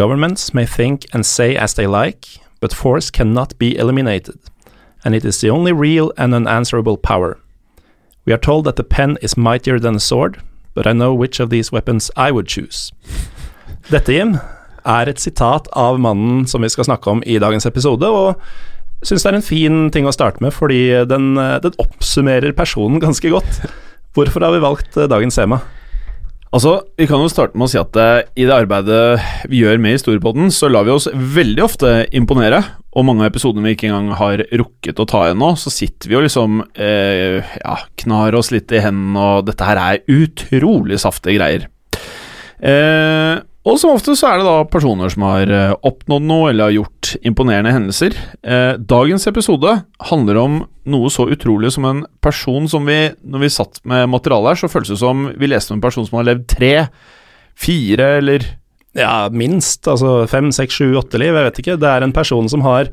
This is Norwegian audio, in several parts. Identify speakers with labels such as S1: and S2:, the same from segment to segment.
S1: Governments may think and say as they like, but force cannot be eliminated, and it is the only real and unanswerable power. We are told that the pen is mightier than a sword, but I know which of these weapons I would choose. Dette, Jim, er et sitat av mannen som vi skal snakke om i dagens episode, og syns det er en fin ting å starte med, fordi den, den oppsummerer personen ganske godt. Hvorfor har vi valgt eh, dagens tema?
S2: Altså, Vi kan jo starte med å si at eh, i det arbeidet vi gjør med Historiepodden, så lar vi oss veldig ofte imponere. Og mange av episodene vi ikke engang har rukket å ta ennå, så sitter vi og liksom eh, ja, knar oss litt i hendene, og dette her er utrolig saftige greier. Eh, og som ofte så er det da personer som har eh, oppnådd noe eller har gjort imponerende hendelser. Eh, dagens episode handler om noe så utrolig som en person som vi, når vi satt med materialet her, så føltes det som vi leste om en person som har levd tre, fire eller
S1: Ja, minst. Altså fem, seks, sju, åtte liv. Jeg vet ikke. Det er en person som har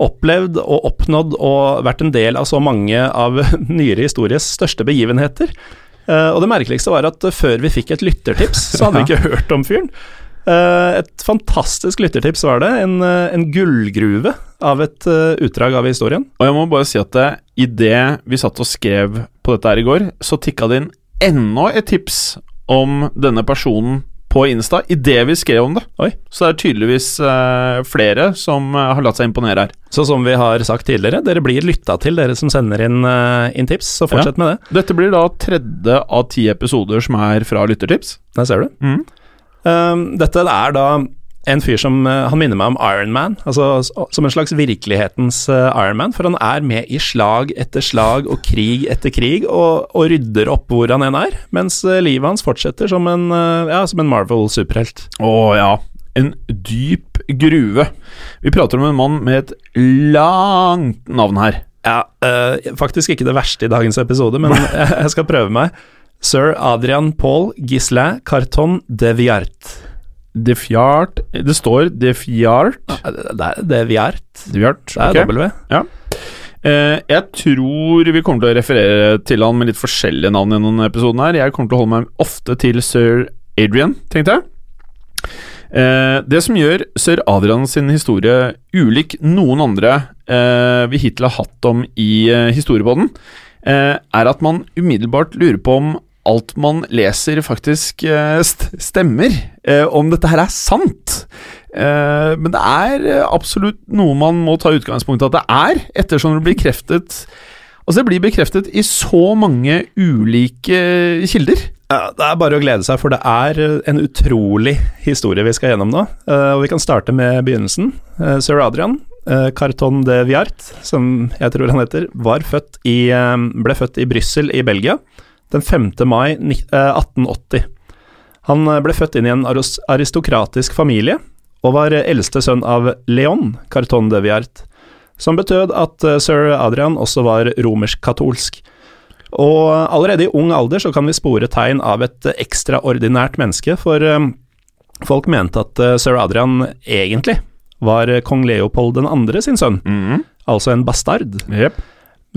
S1: opplevd og oppnådd og vært en del av så mange av nyere histories største begivenheter. Uh, og det merkeligste var at før vi fikk et lyttertips, så hadde vi ikke hørt om fyren. Eh, et fantastisk lyttertips var det. En, eh, en gullgruve av et eh, utdrag av historien.
S2: Og jeg må bare si at idet vi satt og skrev på dette her i går, så tikka det inn enda et tips om denne personen på Insta idet vi skrev om det.
S1: Oi.
S2: Så det er tydeligvis eh, flere som har latt seg imponere her.
S1: Så som vi har sagt tidligere, dere blir lytta til, dere som sender inn, uh, inn tips. Så fortsett med det.
S2: Dette blir da tredje av ti episoder som er fra lyttertips.
S1: Der ser du.
S2: Mhm.
S1: Um, dette er da en fyr som uh, Han minner meg om Iron Man, altså som en slags virkelighetens Ironman. Iron Man, for han er med i slag etter slag og krig etter krig, og, og rydder opp hvor han enn er, mens uh, livet hans fortsetter som en, ja, som en Marvel-superhelt.
S2: Å ja. En dyp gruve. Vi prater om en mann med et langt navn her.
S1: Ja, øh, faktisk ikke det verste i dagens episode, men jeg, jeg skal prøve meg. Sir Adrian Paul Gislain Carton de Viart.
S2: De Fjart Det står De Fjart.
S1: Det er de Viart.
S2: De Viart.
S1: Det er
S2: okay.
S1: W.
S2: Eh, jeg tror vi kommer til å referere til han med litt forskjellige navn i denne episoden her. Jeg kommer til å holde meg ofte til sir Adrian, tenkte jeg. Eh, det som gjør sir Adrian sin historie ulik noen andre eh, vi hittil har hatt om i eh, historiebåten, eh, er at man umiddelbart lurer på om alt man leser, faktisk eh, stemmer. Eh, om dette her er sant. Eh, men det er absolutt noe man må ta utgangspunkt i at det er, ettersom det blir bekreftet Altså, det blir bekreftet i så mange ulike kilder.
S1: Ja, Det er bare å glede seg, for det er en utrolig historie vi skal gjennom nå. Og Vi kan starte med begynnelsen. Sir Adrian, Carton de Viart, som jeg tror han heter, født i, ble født i Brussel i Belgia den 5. mai eh, 1880. Han eh, ble født inn i en aristokratisk familie, og var eh, eldste sønn av Leon Carton de Viart, som betød at eh, sir Adrian også var romersk-katolsk. Og allerede i ung alder så kan vi spore tegn av et eh, ekstraordinært menneske, for eh, Folk mente at eh, sir Adrian egentlig var kong Leopold 2. sin sønn, altså en bastard.
S2: Jep.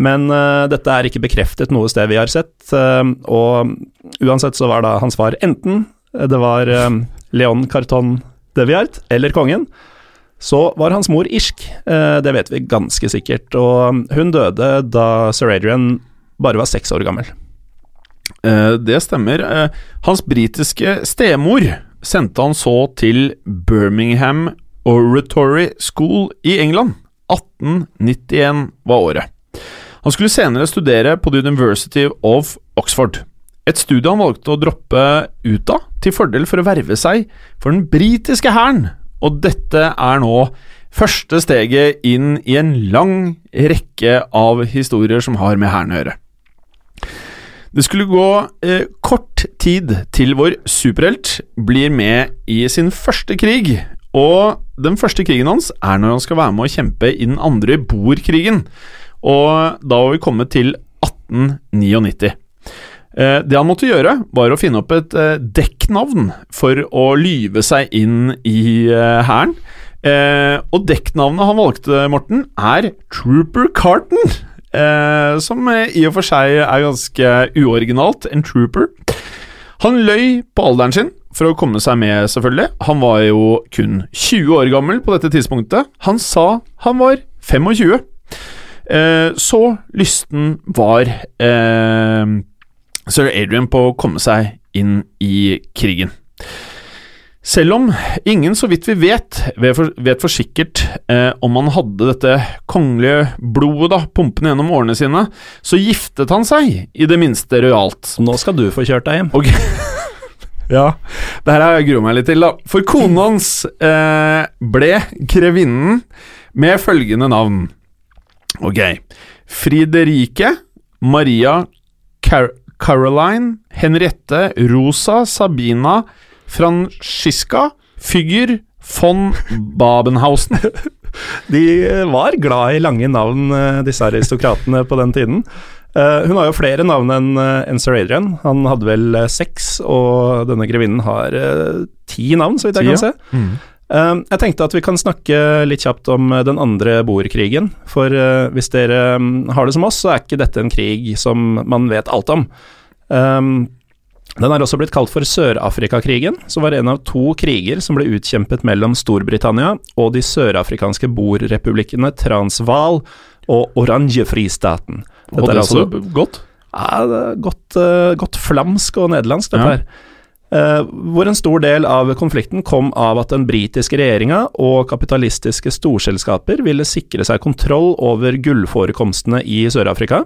S1: Men uh, dette er ikke bekreftet noe sted vi har sett, uh, og uansett så var da hans far enten det var uh, Leon Carton de Viart eller kongen, så var hans mor irsk. Eh, det vet vi ganske sikkert, og hun døde da sir Adrian bare var seks år gammel.
S2: Eh, det stemmer. Eh, hans britiske stemor sendte han så til Birmingham Oratory School i England. 1891 var året. Han skulle senere studere på The University of Oxford. Et studie han valgte å droppe ut av, til fordel for å verve seg for den britiske hæren. Og dette er nå første steget inn i en lang rekke av historier som har med hæren å gjøre. Det skulle gå eh, kort tid til vår superhelt blir med i sin første krig, og den første krigen hans er når han skal være med å kjempe i den andre boerkrigen, og da var vi kommet til 1899. Eh, det han måtte gjøre, var å finne opp et eh, dekknavn for å lyve seg inn i eh, hæren. Og dekknavnet han valgte, Morten, er Trooper Carton. Som i og for seg er ganske uoriginalt. En trooper. Han løy på alderen sin for å komme seg med, selvfølgelig. Han var jo kun 20 år gammel på dette tidspunktet. Han sa han var 25. Eh, så lysten var eh, sir Adrian på å komme seg inn i krigen. Selv om ingen, så vidt vi vet, vet for, vet for sikkert eh, om han hadde dette kongelige blodet da, pumpende gjennom årene sine, så giftet han seg i det minste rojalt.
S1: Nå skal du få kjørt deg hjem.
S2: Okay. Ja, det her har jeg grua meg litt til, da. For konen hans eh, ble grevinnen med følgende navn. Ok. Friderike Maria Car Caroline Henriette Rosa Sabina Francisca Fygger von Babenhausen.
S1: De var glad i lange navn, eh, disse aristokratene på den tiden. Eh, hun har jo flere navn enn sir Adrian. Han hadde vel eh, seks, og denne grevinnen har eh, ti navn, så vidt jeg kan se. Eh, jeg tenkte at vi kan snakke litt kjapt om eh, den andre boerkrigen. For eh, hvis dere mm, har det som oss, så er ikke dette en krig som man vet alt om. Um, den er også blitt kalt for Sør-Afrika-krigen, som var en av to kriger som ble utkjempet mellom Storbritannia og de sørafrikanske boerrepublikkene Transvaal og Oranjefristaten.
S2: Og det er altså godt.
S1: Ja, det er godt, eh, godt flamsk og nederlandsk, dette
S2: Ja.
S1: her. Eh, hvor en stor del av konflikten kom av at den britiske regjeringa og kapitalistiske storselskaper ville sikre seg kontroll over gullforekomstene i Sør-Afrika,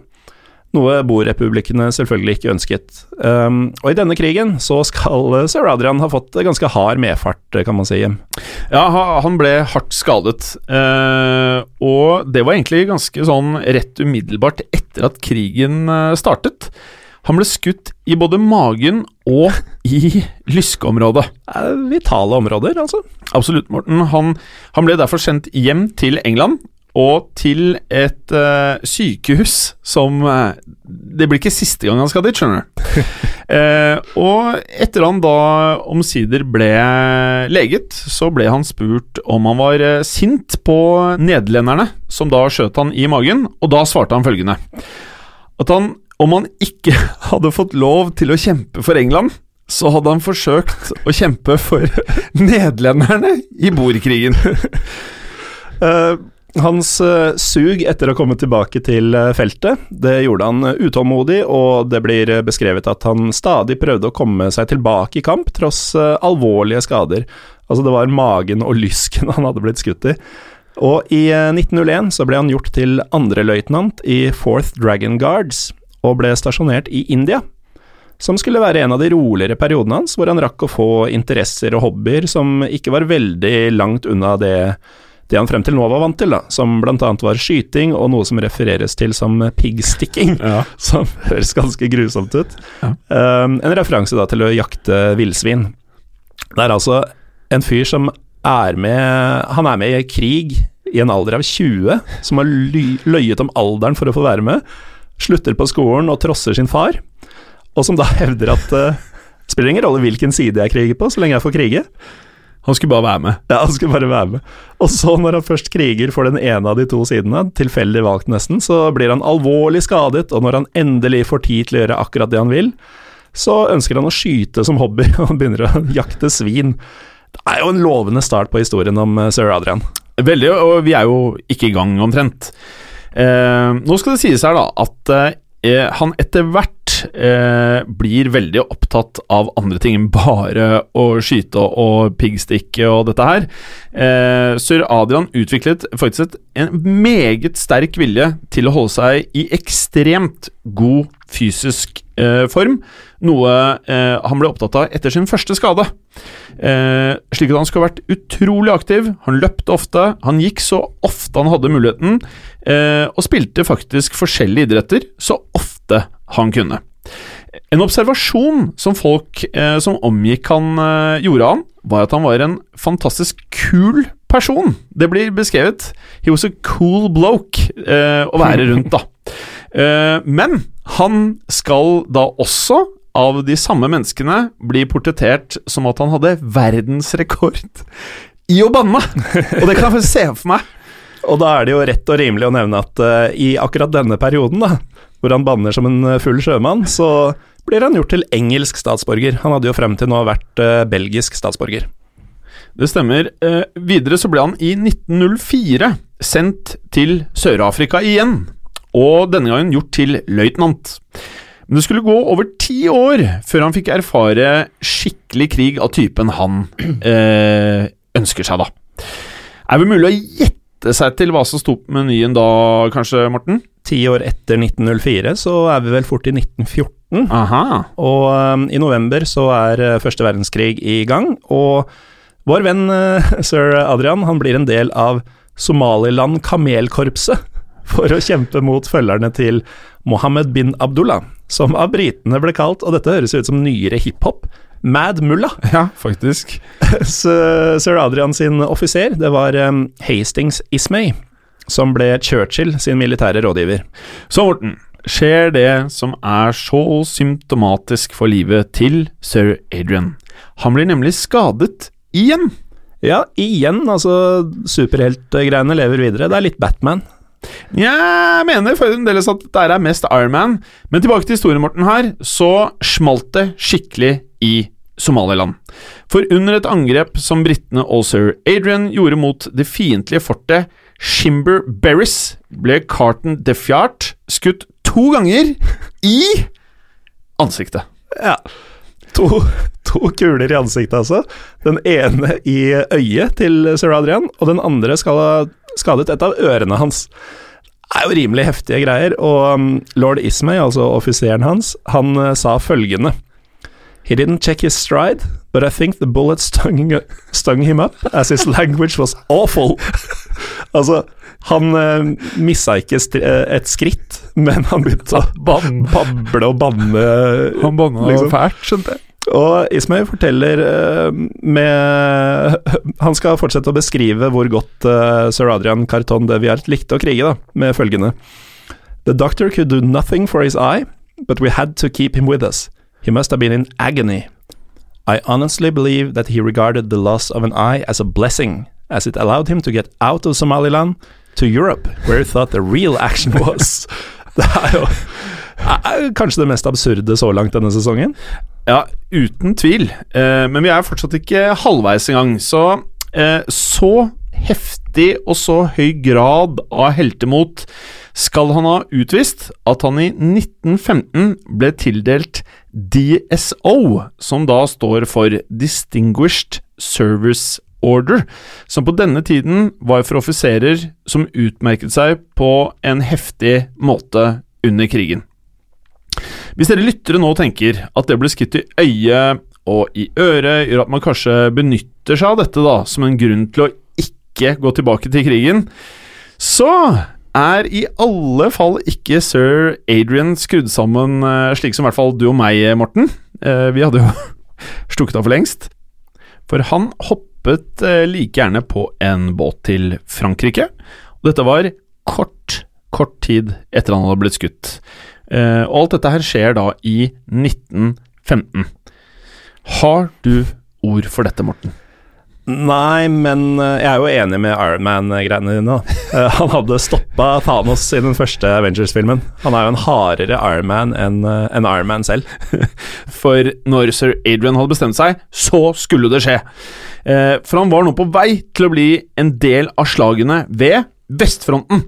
S1: noe borepublikkene selvfølgelig ikke ønsket. Um, og i denne krigen så skal sir Adrian ha fått ganske hard medfart, kan man si.
S2: Ja, han ble hardt skadet, uh, og det var egentlig ganske sånn rett umiddelbart etter at krigen eh, startet. Han ble skutt i både magen og i lyskeområdet.
S1: Vitale områder, altså.
S2: Absolutt, Morten. Han, han ble derfor sendt hjem til England. Og til et uh, sykehus som uh, Det blir ikke siste gang han skal dit, skjønner du. uh, og etter han da omsider ble leget, så ble han spurt om han var sint på nederlenderne, som da skjøt han i magen, og da svarte han følgende At han, om han ikke hadde fått lov til å kjempe for England, så hadde han forsøkt å kjempe for nederlenderne i bordkrigen.
S1: uh, hans eh, sug etter å komme tilbake til eh, feltet, det gjorde han eh, utålmodig, og det blir eh, beskrevet at han stadig prøvde å komme seg tilbake i kamp, tross eh, alvorlige skader. Altså, det var magen og lysken han hadde blitt skutt i. Og i eh, 1901 så ble han gjort til andreløytnant i Fourth Dragon Guards, og ble stasjonert i India. Som skulle være en av de roligere periodene hans, hvor han rakk å få interesser og hobbyer som ikke var veldig langt unna det det han frem til nå var vant til, da, som blant annet var skyting og noe som refereres til som piggsticking,
S2: Ja.
S1: som høres ganske grusomt ut.
S2: Ja.
S1: Um, en referanse da til å jakte villsvin. Det er altså en fyr som er med Han er med i krig i en alder av 20, som har løyet om alderen for å få være med, slutter på skolen og trosser sin far, og som da hevder at uh, Spiller ingen rolle hvilken side jeg kriger på, så lenge jeg får krige.
S2: Han skulle bare være med.
S1: Ja, han skulle bare være med. Og så, når han først kriger for den ene av de to sidene, tilfeldig valgt nesten, så blir han alvorlig skadet, og når han endelig får tid til å gjøre akkurat det han vil, så ønsker han å skyte som hobby, og begynner å jakte svin. Det er jo en lovende start på historien om eh, sir Adrian.
S2: Veldig, og vi er jo ikke i gang omtrent. Eh, nå skal det sies her, da, at eh, han etter hvert eh, blir veldig opptatt av andre ting enn bare å skyte og piggstikke og dette her. Eh, Sir Adrian utviklet faktisk en meget sterk vilje til å holde seg i ekstremt god fysisk eh, form, noe eh, han ble opptatt av etter sin første skade. Eh, slik at han skulle vært utrolig aktiv. Han løpte ofte, han gikk så ofte han hadde muligheten, eh, og spilte faktisk forskjellige idretter så ofte han kunne. En observasjon som folk som omgikk han, gjorde han, var at han var en fantastisk kul person. Det blir beskrevet. He was a cool bloke å være rundt, da. Eh, men han skal da også, av de samme menneskene, bli portrettert som at han hadde verdensrekord i å banne! Og det kan jeg se for meg.
S1: Og da er det jo rett og rimelig å nevne at uh, i akkurat denne perioden, da, hvor han banner som en eh, full sjømann, så blir han gjort til engelsk statsborger. Han hadde jo frem til nå vært uh, belgisk statsborger.
S2: Det stemmer. Uh, videre så ble han i 1904 sendt til Sør-Afrika igjen, og denne gangen gjort til løytnant. Men det skulle gå over ti år før han fikk erfare skikkelig krig av typen han eh, ønsker seg, da. Er det mulig å gjette seg til hva som sto på menyen da, kanskje, Morten?
S1: Ti år etter 1904 så er vi vel fort i 1914.
S2: Aha.
S1: Og um, i november så er uh, første verdenskrig i gang, og vår venn uh, sir Adrian han blir en del av Somaliland kamelkorpset for å kjempe mot følgerne til Mohammed bin Abdullah, som av britene ble kalt, og dette høres ut som nyere hiphop, Mad Mullah.
S2: Ja, faktisk.
S1: Sir Adrian sin offiser, det var um, Hastings Ismay, som ble Churchill sin militære rådgiver.
S2: Så, Morten, skjer det som er så symptomatisk for livet til sir Adrian. Han blir nemlig skadet igjen.
S1: Ja, igjen. Altså, superheltgreiene lever videre. Det er litt Batman.
S2: Jeg mener fremdeles at det er mest Ironman. Men tilbake til historien, Morten, her. Så smalt det skikkelig i Somaliland. For under et angrep som britene og sir Adrian gjorde mot det fiendtlige fortet Shimber Berris, ble Carton Defjart skutt to ganger i ansiktet.
S1: Ja. To, to, kuler i ansiktet, altså. Den ene i øyet til sir Adrian, og den andre skal ha skadet et av ørene hans. Det er jo rimelig heftige greier, og um, lord Ismay, altså offiseren hans, han uh, sa følgende He didn't check his stride, but I think the bullet stung, stung him up, as his language was awful. altså, han eh, missa ikke uh, et skritt, men han begynte å bable og banne.
S2: Han banna liksom. fælt, skjønte jeg.
S1: Og Ismøy forteller uh, med Han skal fortsette å beskrive hvor godt uh, sir Adrian Carton de Viart likte å krige, da, med følgende The doctor could do nothing for his eye, but we had to keep him with us. He must have been in agony. I honestly believe that he regarded the loss of an eye as a blessing, as it allowed him to get out of Somaliland to Europe, where he thought the real action was. det er jo er kanskje det mest absurde så langt denne sesongen.
S2: Ja, uten tvil. Eh, men vi er fortsatt ikke halvveis engang. Så eh, så heftig og så høy grad av heltemot skal han ha utvist at han i 1915 ble tildelt DSO, som da står for Distinguished Service Order, som på denne tiden var for offiserer som utmerket seg på en heftig måte under krigen. Hvis dere lyttere nå tenker at det ble skutt i øyet og i øret, gjør at man kanskje benytter seg av dette da som en grunn til å ikke gå tilbake til krigen, så er i alle fall ikke sir Adrian skrudd sammen uh, slik som i hvert fall du og meg, Morten. Uh, vi hadde jo stukket av for lengst. For han hoppet uh, like gjerne på en båt til Frankrike. Og dette var kort, kort tid etter han hadde blitt skutt. Og alt dette her skjer da i 1915. Har du ord for dette, Morten?
S1: Nei, men eh, jeg er jo enig med Ironman-greiene dine. da. Eh, Han hadde stoppa Thanos i den første Avengers-filmen. Han er jo en hardere Ironman enn eh, enn Ironman selv.
S2: For når sir Adrian hadde bestemt seg, så skulle det skje. Eh, for han var nå på vei til å bli en del av slagene ved vestfronten.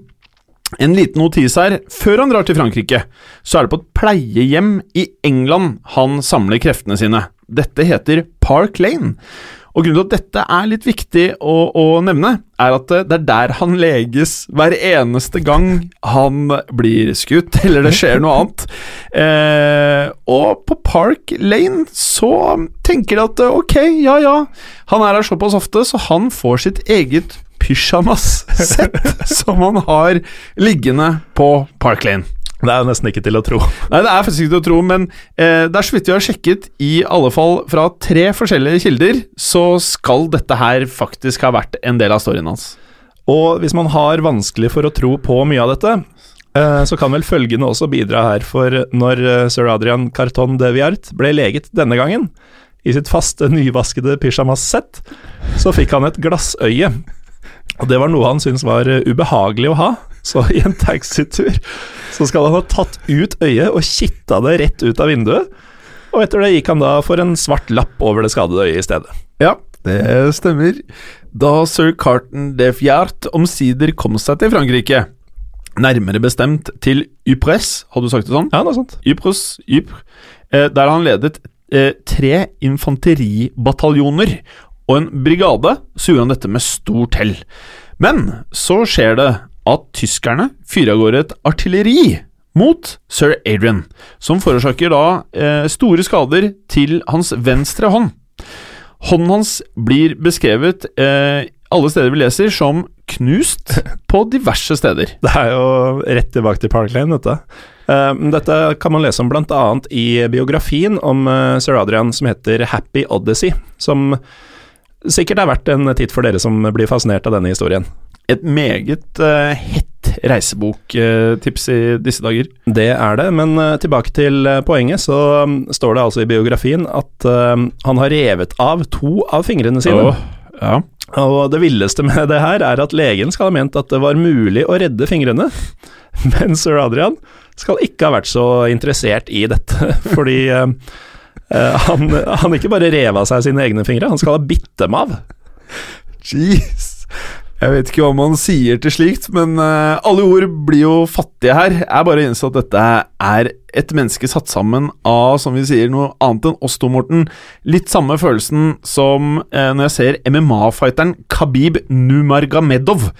S2: En liten notis her. Før han drar til Frankrike, så er det på et pleiehjem i England han samler kreftene sine. Dette heter Park Lane. Og Grunnen til at dette er litt viktig å, å nevne, er at det er der han leges hver eneste gang han blir skutt, eller det skjer noe annet. Eh, og på Park Lane så tenker de at ok, ja ja, han er her såpass ofte, så han får sitt eget pysjamassett som han har liggende på Park Lane.
S1: Det er jo nesten ikke til å tro.
S2: Nei, det er faktisk ikke til å tro, men eh, det er så vidt vi har sjekket, i alle fall fra tre forskjellige kilder, så skal dette her faktisk ha vært en del av storyen hans.
S1: Og hvis man har vanskelig for å tro på mye av dette, eh, så kan vel følgende også bidra her, for når eh, sir Adrian Carton de Viart ble leget denne gangen, i sitt faste, nyvaskede pysjamassett, så fikk han et glassøye. Og det var noe han syntes var eh, ubehagelig å ha, så i en taxitur så skal han ha tatt ut øyet og kitta det rett ut av vinduet. Og etter det gikk han da for en svart lapp over det skadede øyet i stedet.
S2: Ja, det stemmer. Da sir Carton de Fjart omsider kom seg til Frankrike, nærmere bestemt til Ypres, hadde du sagt det sånn?
S1: Ja, noe sånt.
S2: Ypres, Ypres, eh, der han ledet eh, tre infanteribataljoner og en brigade, så gjorde han dette med stort hell. Men så skjer det at tyskerne fyrer av gårde et artilleri mot sir Adrian, som forårsaker da eh, store skader til hans venstre hånd. Hånden hans blir beskrevet eh, alle steder vi leser som knust på diverse steder.
S1: Det er jo rett tilbake til Park Lane, dette. Eh, dette kan man lese om bl.a. i biografien om eh, sir Adrian som heter Happy Odyssey, som sikkert er verdt en titt for dere som blir fascinert av denne historien.
S2: Et meget uh, hett reiseboktips i disse dager.
S1: Det er det, men uh, tilbake til eh, poenget, så um, står det altså i biografien at han har revet av to av fingrene sine.
S2: Oh, ja.
S1: Og det villeste med det her er at legen skal ha ment at det var mulig å redde fingrene, men sir Adrian skal ikke ha vært så interessert i dette, fordi han, han ikke bare rev av seg sine egne fingre, han skal ha bitt dem av.
S2: Jeez. Jeg vet ikke hva man sier til slikt, men uh, alle ord blir jo fattige her. Jeg bare å at dette er et menneske satt sammen av, som vi sier, noe annet enn oss to, Morten. Litt samme følelsen som uh, når jeg ser MMA-fighteren Khabib Numargamedov,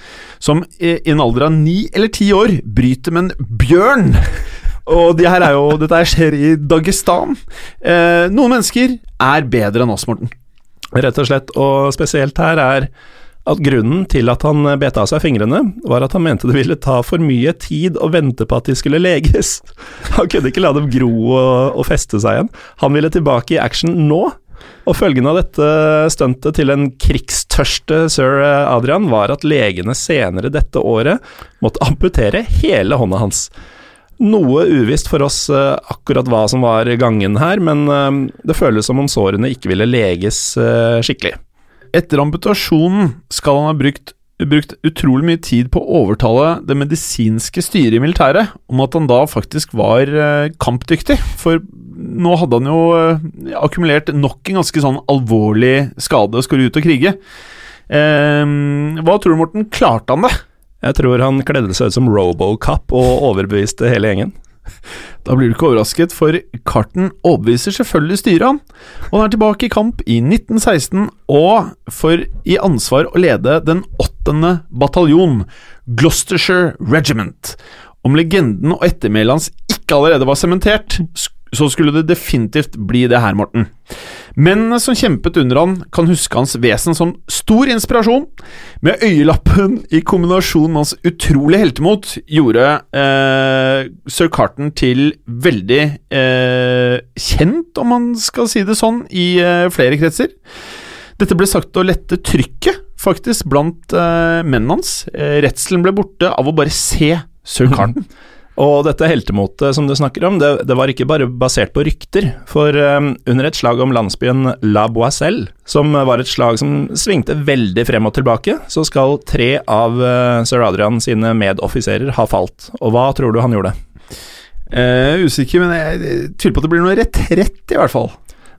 S2: som i en alder av ni eller ti år bryter med en bjørn. Og de her er jo, dette skjer i Dagestan. Eh, noen mennesker er bedre enn oss, Morten.
S1: Rett og slett, og spesielt her er at grunnen til at han bet av seg fingrene, var at han mente det ville ta for mye tid å vente på at de skulle leges. Han kunne ikke la dem gro og, og feste seg igjen. Han ville tilbake i action nå. Og følgen av dette stuntet til den krigstørste sir Adrian var at legene senere dette året måtte amputere hele hånda hans. Noe uvisst for oss eh, akkurat hva som var gangen her, men eh, det føles som om sårene ikke ville leges eh, skikkelig.
S2: Etter amputasjonen skal han ha brukt, brukt utrolig mye tid på å overtale det medisinske styret i militæret om at han da faktisk var kampdyktig. For nå hadde han jo akkumulert nok en ganske sånn alvorlig skade og skulle ut og krige. Hva tror du, Morten? Klarte han det?
S1: Jeg tror han kledde seg ut som Robocop og overbeviste hele gjengen.
S2: Da blir du ikke overrasket, for Carton overbeviser selvfølgelig styret han. Og han er tilbake i kamp i 1916 og får i ansvar å lede den åttende bataljon, Gloucestershire Regiment. Om legenden og ettermælet hans ikke allerede var sementert, så skulle det definitivt bli det her, Morten. Mennene som kjempet under han, kan huske hans vesen som stor inspirasjon. Med øyelappen i kombinasjon med hans utrolige heltemot gjorde eh, sir Carton til veldig eh, kjent, om man skal si det sånn, i eh, flere kretser. Dette ble sagt å lette trykket, faktisk, blant eh, mennene hans. Eh, redselen ble borte av å bare se sir Carton.
S1: Og dette heltemotet som du snakker om, det, det var ikke bare basert på rykter. For um, under et slag om landsbyen La Boiselle, som var et slag som svingte veldig frem og tilbake, så skal tre av uh, sir Adrian sine medoffiserer ha falt. Og hva tror du han gjorde?
S2: Uh, usikker, men jeg tviler på at det blir noe retrett, i hvert fall.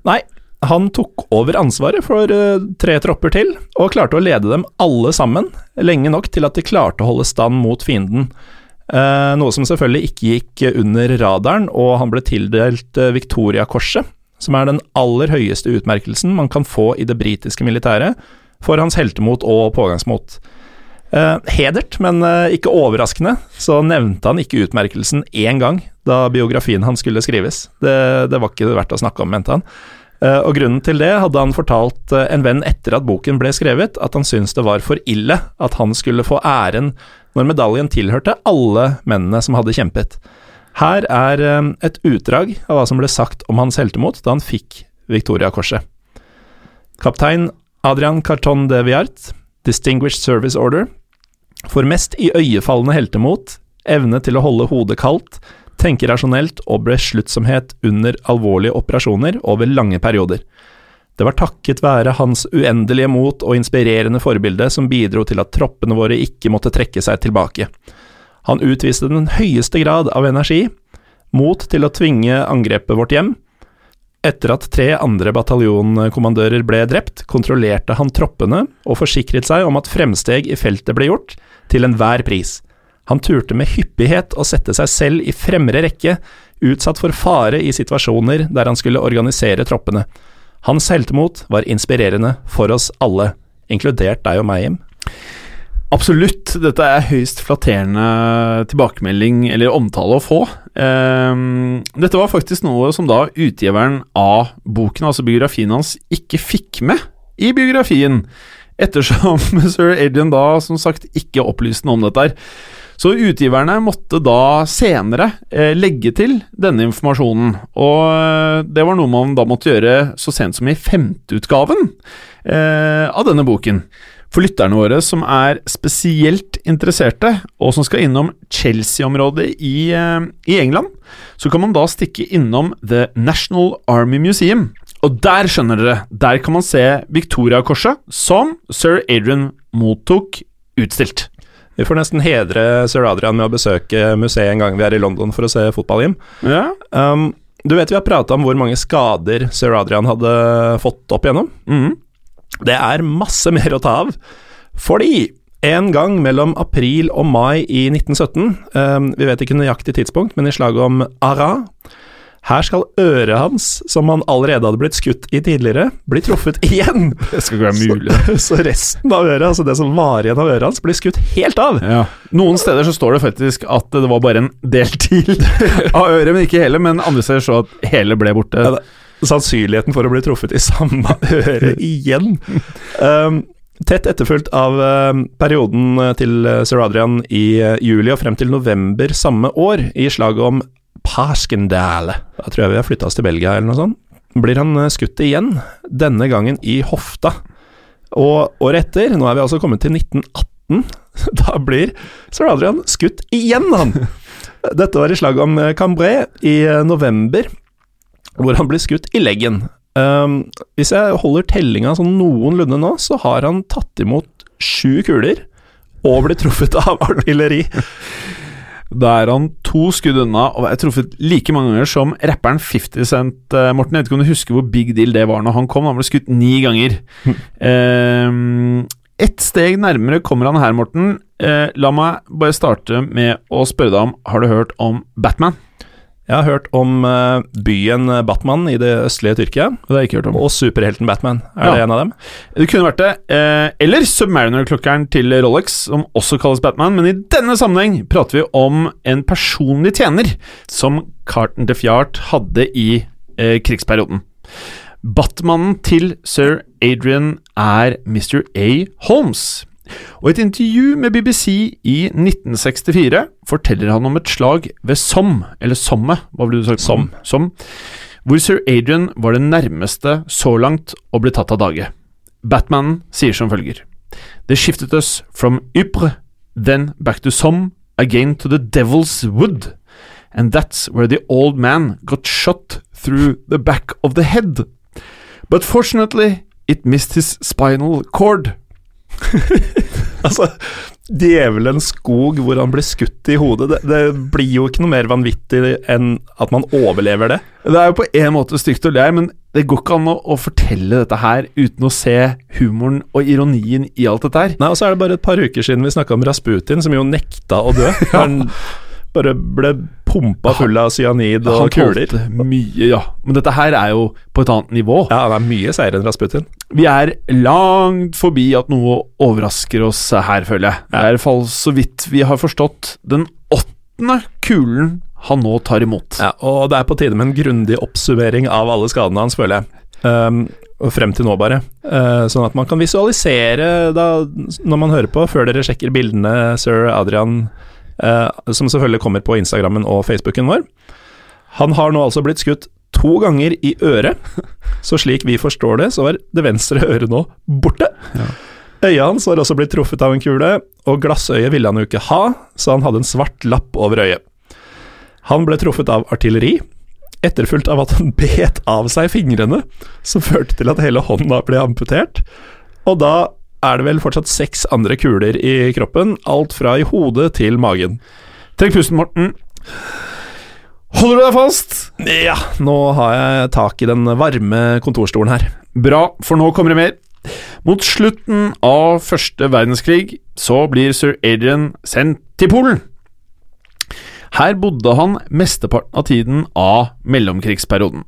S1: Nei, han tok over ansvaret for uh, tre tropper til, og klarte å lede dem alle sammen, lenge nok til at de klarte å holde stand mot fienden. Uh, noe som selvfølgelig ikke gikk under radaren, og han ble tildelt uh, Victoria-korset, som er den aller høyeste utmerkelsen man kan få i det britiske militæret, for hans heltemot og pågangsmot. Uh, hedert, men ikke overraskende, så nevnte han ikke utmerkelsen én gang da biografien hans skulle skrives. Det, det var ikke verdt å snakke om, mente han. og grunnen til det hadde han fortalt en venn etter at boken ble skrevet, at han syntes det var for ille at han skulle få æren når medaljen tilhørte alle mennene som hadde kjempet. Her er eh, et utdrag av hva som ble sagt om hans heltemot da han fikk Victoria-korset. Kaptein Adrian Carton de Viart, Distinguished Service Order, for mest iøynefallende heltemot, evne til å holde hodet kaldt, tenke rasjonelt og besluttsomhet under alvorlige operasjoner over lange perioder. Det var takket være hans uendelige mot og inspirerende forbilde som bidro til at troppene våre ikke måtte trekke seg tilbake. Han utviste den høyeste grad av energi, mot til å tvinge angrepet vårt hjem. Etter at tre andre bataljonkommandører ble drept, kontrollerte han troppene og forsikret seg om at fremsteg i feltet ble gjort, til enhver pris. Han turte med hyppighet å sette seg selv i fremre rekke, utsatt for fare i situasjoner der han skulle organisere troppene. Hans heltemot var inspirerende for oss alle, inkludert deg og meg, Jim.
S2: Absolutt. Dette er høyst flatterende tilbakemelding eller omtale å få. Um, dette var faktisk noe som da utgiveren av boken, altså biografien hans, ikke fikk med i biografien, ettersom sir Adrian da som sagt ikke opplyste noe om dette. her. Så utgiverne måtte da senere eh, legge til denne informasjonen, og eh, det var noe man da måtte gjøre så sent som i femteutgaven eh, av denne boken. For lytterne våre som er spesielt interesserte, og som skal innom Chelsea-området i, i England, så kan man da stikke innom The National Army Museum. Og der, skjønner dere, der kan man se Victoria-korset som sir Adrian mottok utstilt.
S1: Vi får nesten hedre sir Adrian med å besøke museet en gang vi er i London for å se fotball, Jim.
S2: Ja.
S1: Um, du vet vi har prata om hvor mange skader sir Adrian hadde fått opp igjennom.
S2: Mm.
S1: Det er masse mer å ta av. Fordi en gang mellom april og mai i 1917, um, vi vet ikke nøyaktig tidspunkt, men i slaget om Arras her skal øret hans, som han allerede hadde blitt skutt i tidligere, bli truffet igjen.
S2: Det skal ikke være mulig.
S1: Så, så resten av øret, altså det som var igjen av øret hans, blir skutt helt av.
S2: Ja. Noen steder så står det faktisk at det var bare en del til av øret, men ikke hele. Men andre steder så at hele ble borte.
S1: Ja, sannsynligheten for å bli truffet i samme øre igjen. Um, Tett etterfulgt av uh, perioden til sir Adrian i uh, juli og frem til november samme år, i slaget om Paskendale. Da tror jeg vi har flytta oss til Belgia, eller noe sånt. Blir han eh, skutt igjen, denne gangen i hofta. Og året etter, nå er vi altså kommet til 1918, da blir sir Adrian skutt igjen, han! Dette var i slaget om eh, Cambrai i eh, november, hvor han blir skutt i leggen. Um, hvis jeg holder tellinga sånn noenlunde nå, så har han tatt imot sju kuler og blitt truffet av artilleri.
S2: Da er han to skudd unna og er truffet like mange ganger som rapperen 50 Cent. Uh, Morten, jeg vet ikke om du husker hvor big deal det var når han kom? Han ble skutt ni ganger. uh, Ett steg nærmere kommer han her, Morten. Uh, la meg bare starte med å spørre deg om Har du hørt om Batman?
S1: Jeg har hørt om uh, byen Batman i det østlige Tyrkia.
S2: Det har jeg ikke hørt om.
S1: Og superhelten Batman. Er ja. det en av dem?
S2: Det kunne vært det. Eh, eller Submariner-klokkeren til Rolex, som også kalles Batman. Men i denne sammenheng prater vi om en personlig tjener som Carton de Fjart hadde i eh, krigsperioden. Batmannen til sir Adrian er Mr. A. Holmes. Og i et intervju med BBC i 1964 forteller han om et slag ved Somme, eller Somme, hva ville du sagt?
S1: Somme.
S2: Som, hvor sir Adrian var det nærmeste så langt å bli tatt av dage. Batman sier som følger They shifted us from Ypres, then back to Somme, again to the Devil's Wood. and that's where the old man got shot through the back of the head. But fortunately, it missed his spinal cord.
S1: Altså, djevelens skog hvor han blir skutt i hodet, det, det blir jo ikke noe mer vanvittig enn at man overlever det.
S2: Det er jo på en måte stygt å lei, men det går ikke an å, å fortelle dette her uten å se humoren og ironien i alt dette her.
S1: Nei, og så er det bare et par uker siden vi snakka om Rasputin, som jo nekta å dø. Han bare ble pumpa full av cyanid og
S2: Han
S1: kuler.
S2: mye, ja. Men dette her er jo på et annet nivå.
S1: Ja, han er mye seigere enn Rasputin.
S2: Vi er langt forbi at noe overrasker oss her, føler jeg. Det er i hvert fall så vidt vi har forstått den åttende kulen han nå tar imot.
S1: Ja, og det er på tide med en grundig oppsummering av alle skadene hans, føler jeg. Um, frem til nå, bare. Uh, sånn at man kan visualisere da, når man hører på, før dere sjekker bildene sir Adrian, uh, som selvfølgelig kommer på Instagrammen og Facebooken vår. Han har nå altså blitt skutt to ganger i øret, så slik vi forstår det, så var det venstre øret nå borte. Øyet hans var også blitt truffet av en kule, og glassøyet ville han jo ikke ha, så han hadde en svart lapp over øyet. Han ble truffet av artilleri, etterfulgt av at han bet av seg fingrene, som førte til at hele hånda ble amputert. Og da er det vel fortsatt seks andre kuler i kroppen, alt fra i hodet til magen.
S2: Trekk pusten, Morten. Holder du deg fast?
S1: Ja, nå har jeg tak i den varme kontorstolen her.
S2: Bra, for nå kommer det mer. Mot slutten av første verdenskrig så blir sir Adrian sendt til Polen. Her bodde han mesteparten av tiden av mellomkrigsperioden.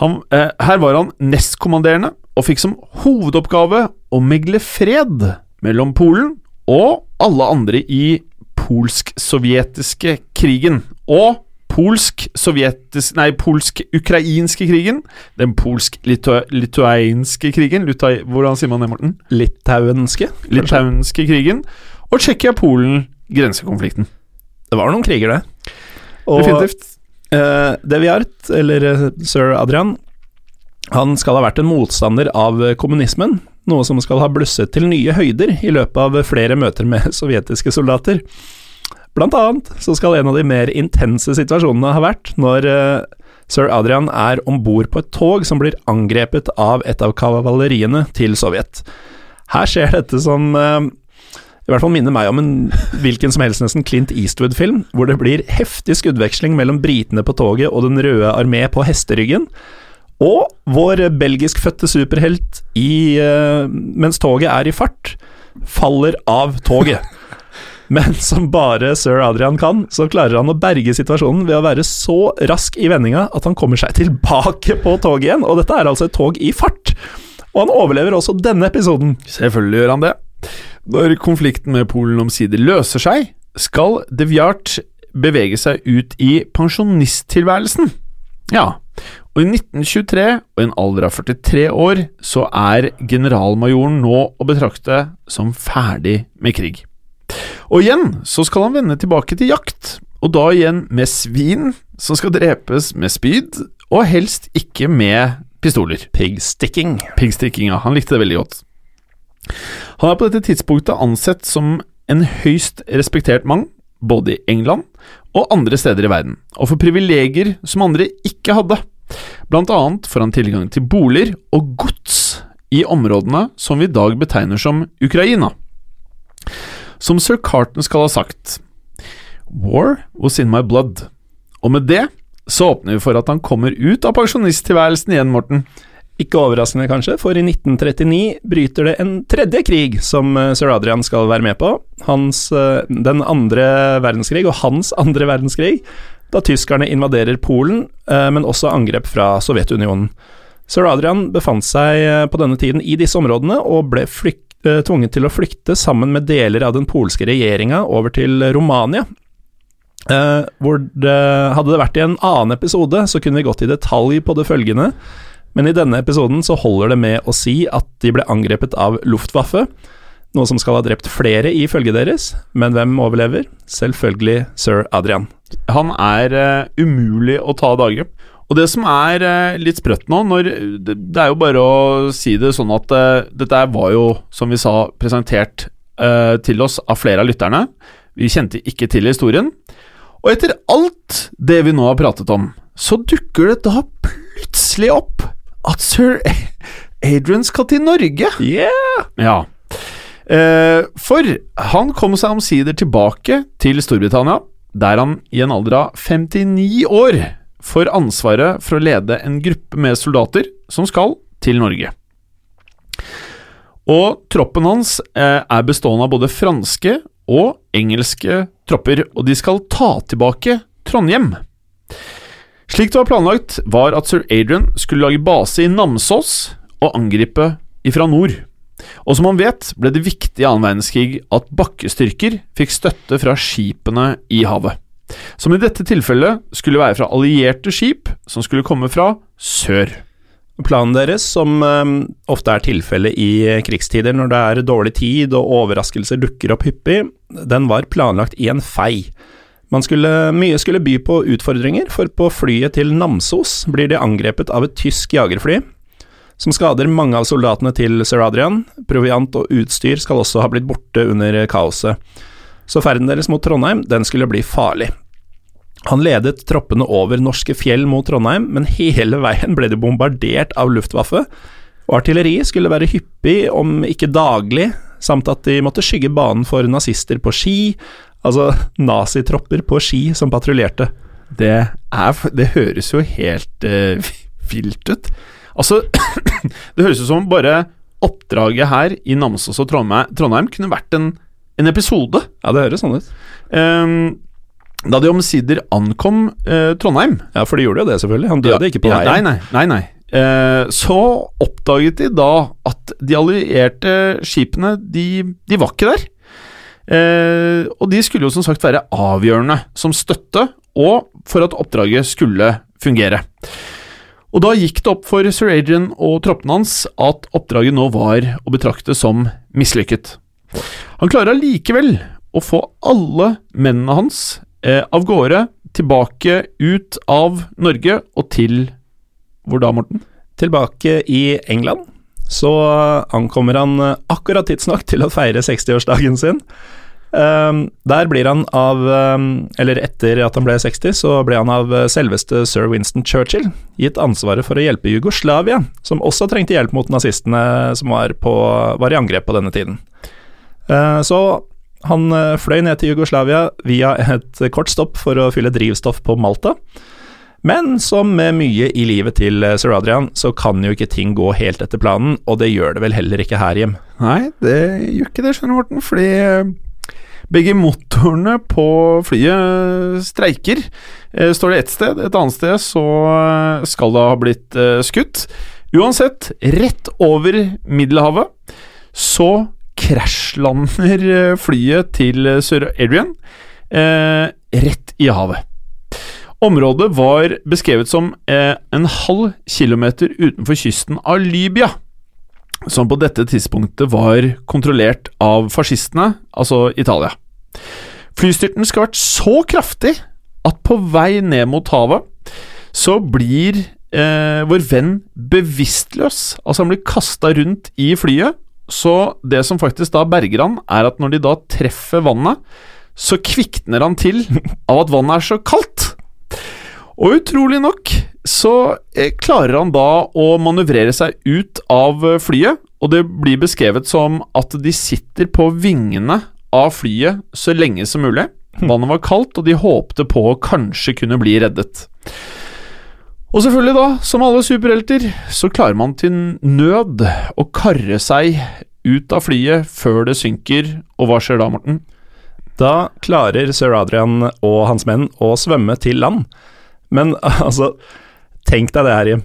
S2: Han, eh, her var han nestkommanderende og fikk som hovedoppgave å megle fred mellom Polen og alle andre i polsk-sovjetiske krigen. Og Nei, polsk-ukrainske krigen. Den polsk-litueinske krigen. Litua, hvordan sier man det, Morten?
S1: Litauenske?
S2: Litauenske krigen. Og Tsjekkia-Polen-grensekonflikten.
S1: Det var noen kriger, det. Og,
S2: Definitivt.
S1: Eh, Deviart, eller eh, sir Adrian, han skal ha vært en motstander av kommunismen, noe som skal ha blusset til nye høyder i løpet av flere møter med sovjetiske soldater. Blant annet så skal en av de mer intense situasjonene ha vært når eh, sir Adrian er om bord på et tog som blir angrepet av et av kavaleriene til Sovjet. Her skjer dette som eh, i hvert fall minner meg om en hvilken som helst nesten Clint Eastwood-film, hvor det blir heftig skuddveksling mellom britene på toget og Den røde armé på hesteryggen. Og vår belgiskfødte superhelt i eh, Mens toget er i fart, faller av toget. Men som bare sir Adrian kan, så klarer han å berge situasjonen ved å være så rask i vendinga at han kommer seg tilbake på toget igjen, og dette er altså et tog i fart. Og han overlever også denne episoden.
S2: Selvfølgelig gjør han det. Når konflikten med Polen omsider løser seg, skal de Viart bevege seg ut i pensjonisttilværelsen. Ja, og i 1923, og i en alder av 43 år, så er generalmajoren nå å betrakte som ferdig med krig. Og igjen så skal han vende tilbake til jakt, og da igjen med svin som skal drepes med spyd, og helst ikke med pistoler.
S1: Pigsticking.
S2: ja. Han likte det veldig godt. Han er på dette tidspunktet ansett som en høyst respektert mann, både i England og andre steder i verden, og for privilegier som andre ikke hadde. Blant annet får han tilgang til boliger og gods i områdene som vi i dag betegner som Ukraina. Som sir Carton skal ha sagt War was in my blood. Og med det så åpner vi for at han kommer ut av pensjonisttilværelsen igjen, Morten.
S1: Ikke overraskende, kanskje, for i 1939 bryter det en tredje krig som eh, sir Adrian skal være med på. Hans, eh, den andre verdenskrig, og hans andre verdenskrig, da tyskerne invaderer Polen, eh, men også angrep fra Sovjetunionen. Sir Adrian befant seg på denne tiden i disse områdene, og ble flyk eh, tvunget til å flykte sammen med deler av den polske regjeringa over til Romania. Eh, det, hadde det vært i en annen episode, så kunne vi gått i detalj på det følgende. Men i denne episoden så holder det med å si at de ble angrepet av Luftwaffe, noe som skal ha drept flere i følget deres. Men hvem overlever? Selvfølgelig sir Adrian.
S2: Han er uh, umulig å ta dage. Og det som er eh, litt sprøtt nå, når, det, er jo bare å si det sånn at eh, dette var jo, som vi sa, presentert eh, til oss av flere av lytterne. Vi kjente ikke til historien. Og etter alt det vi nå har pratet om, så dukker det da plutselig opp at sir Adrian skal til Norge.
S1: Yeah!
S2: Ja. Eh, for han kom seg omsider tilbake til Storbritannia, der han i en alder av 59 år får ansvaret for å lede en gruppe med soldater som skal til Norge. Og troppen hans eh, er bestående av både franske og engelske tropper, og de skal ta tilbake Trondheim. Slik det var planlagt, var at sir Adrian skulle lage base i Namsos og angripe ifra nord. Og som man vet, ble det viktig i annen verdenskrig at bakkestyrker fikk støtte fra skipene i havet. Som i dette tilfellet skulle være fra allierte skip som skulle komme fra sør.
S1: Planen deres, som eh, ofte er tilfellet i krigstider når det er dårlig tid og overraskelser dukker opp hyppig, den var planlagt i en fei. Man skulle, mye skulle by på utfordringer, for på flyet til Namsos blir de angrepet av et tysk jagerfly, som skader mange av soldatene til sir Adrian. Proviant og utstyr skal også ha blitt borte under kaoset. Så ferden deres mot Trondheim, den skulle bli farlig. Han ledet troppene over norske fjell mot Trondheim, men hele veien ble de bombardert av Luftwaffe, og artilleriet skulle være hyppig, om ikke daglig, samt at de måtte skygge banen for nazister på ski, altså nazitropper på ski som patruljerte.
S2: Det, er, det høres jo helt uh, vilt ut. Altså, det høres ut som bare oppdraget her i Namsos og Trondheim, Trondheim kunne vært en, en episode.
S1: Ja, det høres sånn ut.
S2: Ehm, da de omsider ankom eh, Trondheim
S1: Ja, for de gjorde jo det, selvfølgelig. Han døde
S2: Ja,
S1: ikke på
S2: ja,
S1: veien.
S2: Nei, nei, nei, nei. Eh, så oppdaget de da at de allierte skipene, de, de var ikke der. Eh, og de skulle jo som sagt være avgjørende som støtte, og for at oppdraget skulle fungere. Og da gikk det opp for sir Adrian og troppene hans at oppdraget nå var å betrakte som mislykket. Han klarer allikevel å få alle mennene hans eh, av gårde tilbake ut av Norge og til Hvor da, Morten?
S1: Tilbake i England så ankommer han eh, akkurat tidsnok til å feire 60-årsdagen sin. Um, der blir han av um, Eller etter at han ble 60, så ble han av uh, selveste sir Winston Churchill gitt ansvaret for å hjelpe Jugoslavia, som også trengte hjelp mot nazistene som var, på, var i angrep på denne tiden. Uh, så han uh, fløy ned til Jugoslavia via et kort stopp for å fylle drivstoff på Malta. Men som med mye i livet til eh, sir Adrian, så kan jo ikke ting gå helt etter planen, og det gjør det vel heller ikke her hjem.
S2: Nei, det gjør ikke det, skjønner Morten, fordi eh, begge motorene på flyet streiker. Eh, Står det ett sted, et annet sted så eh, skal det ha blitt eh, skutt. Uansett, rett over Middelhavet så krasjlander eh, flyet til eh, sir Adrian eh, rett i havet. Området var beskrevet som eh, en halv kilometer utenfor kysten av Libya, som på dette tidspunktet var kontrollert av fascistene, altså Italia. Flystyrten skal vært så kraftig at på vei ned mot havet så blir eh, vår venn bevisstløs. Altså han blir kasta rundt i flyet, så det som faktisk da berger han, er at når de da treffer vannet, så kvikner han til av at vannet er så kaldt. Og utrolig nok så eh, klarer han da å manøvrere seg ut av eh, flyet, og det blir beskrevet som at de sitter på vingene av flyet så lenge som mulig. Vannet var kaldt, og de håpte på å kanskje kunne bli reddet. Og selvfølgelig, da, som alle superhelter, så klarer man til nød å karre seg ut av flyet før det synker, og hva skjer da, Morten?
S1: Da klarer sir Adrian og hans menn å svømme til land. Men altså, tenk deg det her, Jim.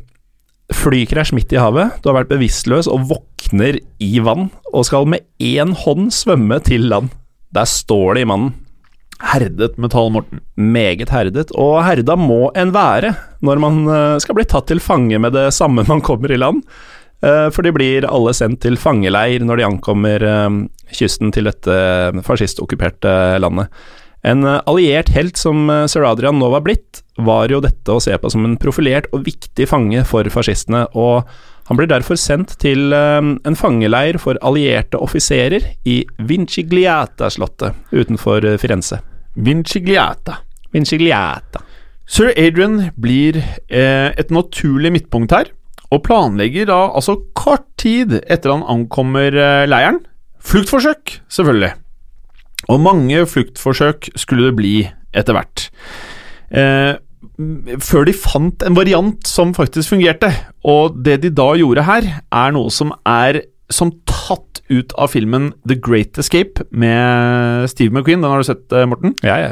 S1: Flykrasj midt i havet, du har vært bevisstløs og våkner i vann, og skal med én hånd svømme til land. Der står det i mannen.
S2: Herdet metall, Morten.
S1: Meget herdet, og herda må en være når man eh, skal bli tatt til fange med det samme man kommer i land. Eh, For de blir alle sendt til fangeleir når de ankommer eh, kysten til dette fascistokkuperte landet. En alliert helt som sir Adrian nå var blitt, var jo dette å se på som en profilert og viktig fange for fascistene, og han blir derfor sendt til eh, en fangeleir for allierte offiserer i Vincigliata-slottet utenfor eh, Firenze.
S2: Vincigliata.
S1: Vincigliata.
S2: Sir Adrian blir eh, et naturlig midtpunkt her, og planlegger da altså kort tid etter han ankommer eh, leiren. Fluktforsøk, selvfølgelig. Og mange fluktforsøk skulle det bli etter hvert. Eh, før de fant en variant som faktisk fungerte. Og det de da gjorde her, er noe som er som tatt ut av filmen The Great Escape med Steve McQueen. Den har du sett, eh, Morten?
S1: Ja, ja.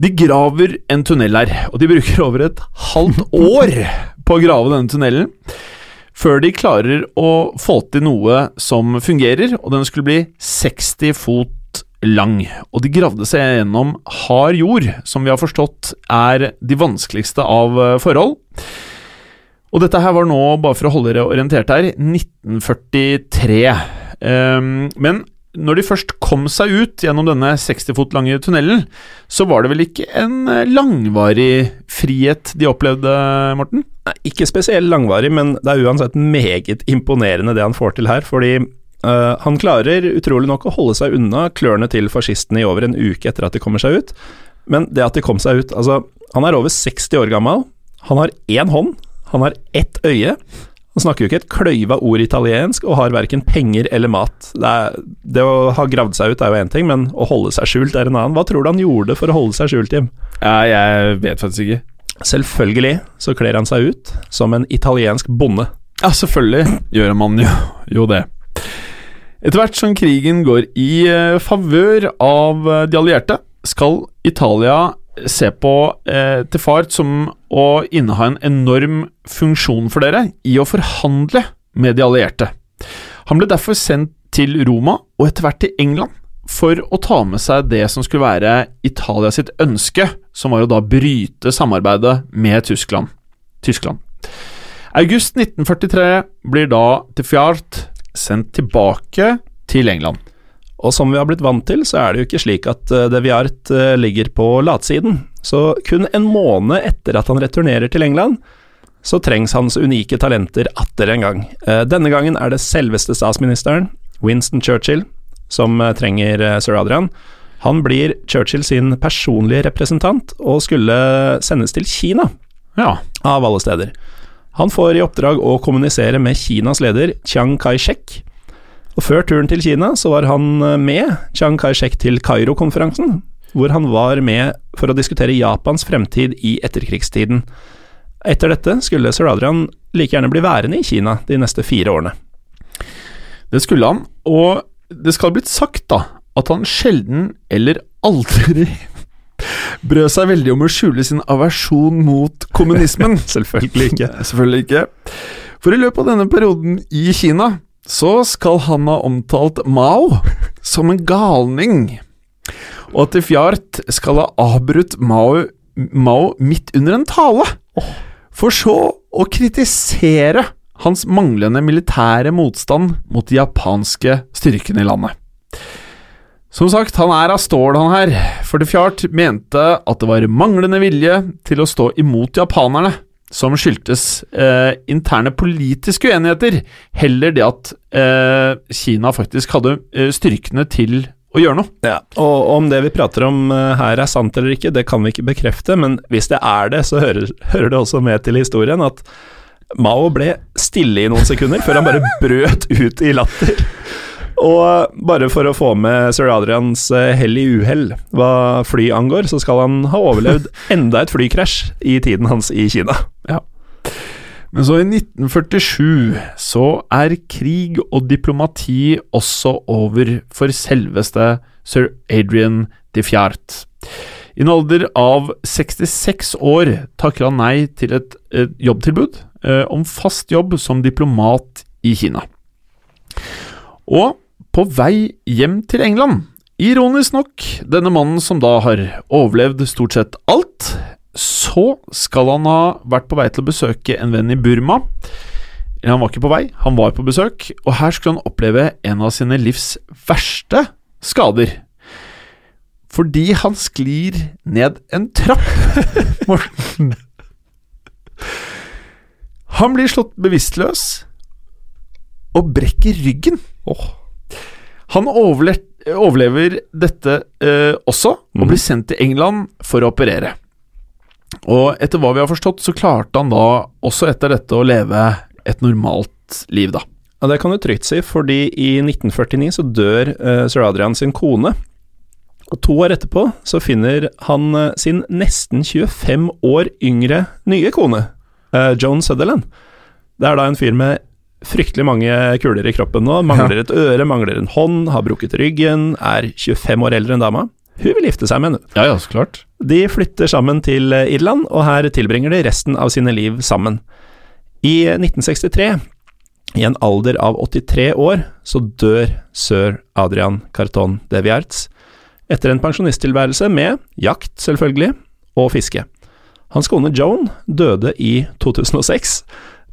S2: De graver en tunnel her, og de bruker over et halvt år på å grave denne tunnelen. Før de klarer å få til noe som fungerer, og den skulle bli 60 fot lang. Og de gravde seg gjennom hard jord, som vi har forstått er de vanskeligste av eh, forhold. Og dette her var nå, bare for å holde dere orientert her, 1943. Um, men når de først kom seg ut gjennom denne 60 fot lange tunnelen, så var det vel ikke en eh, langvarig frihet de opplevde, Morten?
S1: Nei, ikke spesielt langvarig, men det er uansett meget imponerende det han får til her. Fordi uh, han klarer utrolig nok å holde seg unna klørne til fascistene i over en uke etter at de kommer seg ut. Men det at de kom seg ut Altså, han er over 60 år gammel. Han har én hånd. Han har ett øye. Han snakker jo ikke et kløyva ord italiensk, og har verken penger eller mat. Det, er, det å ha gravd seg ut er jo én ting, men å holde seg skjult er en annen. Hva tror du han gjorde for å holde seg skjult, Jim?
S2: Ja, jeg vet faktisk ikke.
S1: Selvfølgelig så kler han seg ut som en italiensk bonde.
S2: Ja, selvfølgelig gjør man jo, jo det. Etter hvert som krigen går i uh, favør av uh, de allierte, skal Italia se på eh, til fart som å inneha en enorm funksjon for dere i å forhandle med de allierte. Han ble derfor sendt til Roma, og etter hvert til England, for å ta med seg det som skulle være Italia sitt ønske, som var å da bryte samarbeidet med Tyskland. Tyskland. August 1943 blir da til Fjart sendt tilbake til England.
S1: Og som vi har blitt vant til, så er det jo ikke slik at uh, De Viart uh, ligger på latsiden. Så kun en måned etter at han returnerer til England, så trengs hans unike talenter atter en gang. Uh, denne gangen er det selveste statsministeren, Winston Churchill, som trenger sir Adrian. Han blir Churchill sin personlige representant, og skulle sendes til Kina,
S2: ja.
S1: av alle steder. Han får i oppdrag å kommunisere med Kinas leder Chiang Kai-shek, og Før turen til Kina så var han eh, med Chiang Kai-shek til Kairo-konferansen, hvor han var med for å diskutere Japans fremtid i etterkrigstiden. Etter dette skulle Sir Adrian like gjerne bli værende i Kina de neste fire årene.
S2: Det skulle han, og det skal ha blitt sagt da, at han sjelden eller aldri brød seg veldig om å skjule sin aversjon mot kommunismen.
S1: Selvfølgelig ikke.
S2: Selvfølgelig ikke. For i løpet av denne perioden i Kina så skal han ha omtalt Mao som en galning, og at Fjart skal ha avbrutt Mao, Mao midt under en tale, for så å kritisere hans manglende militære motstand mot de japanske styrkene i landet. Som sagt, han er av stål, han her, for de Fjart mente at det var manglende vilje til å stå imot japanerne som skyldtes eh, interne politiske uenigheter, heller det at eh, Kina faktisk hadde eh, styrkene til å gjøre noe.
S1: Ja, og om det vi prater om eh, her er sant eller ikke, det kan vi ikke bekrefte, men hvis det er det, så hører, hører det også med til historien at Mao ble stille i noen sekunder før han bare brøt ut i latter. Og bare for å få med sir Adrians eh, hell i uhell hva fly angår, så skal han ha overlevd enda et flykrasj i tiden hans i Kina.
S2: Ja. Men så i 1947 så er krig og diplomati også over for selveste sir Adrian de Fjart. I en alder av 66 år takker han nei til et, et jobbtilbud eh, om fast jobb som diplomat i Kina. Og på vei hjem til England. Ironisk nok, denne mannen som da har overlevd stort sett alt, så skal han ha vært på vei til å besøke en venn i Burma. Han var ikke på vei, han var på besøk, og her skulle han oppleve en av sine livs verste skader. Fordi han sklir ned en trapp, Morten. Han blir slått bevisstløs og brekker ryggen.
S1: Oh.
S2: Han overlever dette eh, også, og blir sendt til England for å operere. Og etter hva vi har forstått, så klarte han da også etter dette å leve et normalt liv, da.
S1: Ja, Det kan du trygt si, fordi i 1949 så dør eh, sir Adrian sin kone. Og to år etterpå så finner han eh, sin nesten 25 år yngre nye kone, eh, Joan Sutherland. Det er da en fyr med fryktelig mange kuler i kroppen nå. Mangler et øre, mangler en hånd, har brukket ryggen, er 25 år eldre enn dama. Hun vil gifte seg med henne.
S2: Ja, ja, så klart.
S1: De flytter sammen til Irland, og her tilbringer de resten av sine liv sammen. I 1963, i en alder av 83 år, så dør sir Adrian Carton de Viarts etter en pensjonisttilværelse med jakt, selvfølgelig, og fiske. Hans kone Joan døde i 2006,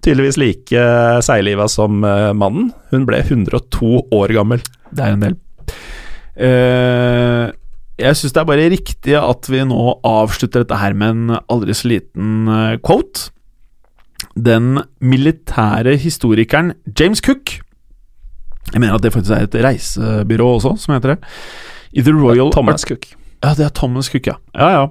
S1: tydeligvis like seigliva som eh, mannen. Hun ble 102 år gammel.
S2: Det er en del. Eh, jeg syns det er bare riktig at vi nå avslutter dette her med en aldri så liten eh, quote. Den militære historikeren James Cook Jeg mener at det faktisk er et reisebyrå også, som heter det. I The Royal
S1: Thomas Cook.
S2: Ja, det er Thomas Cook, ja. Ja, ja.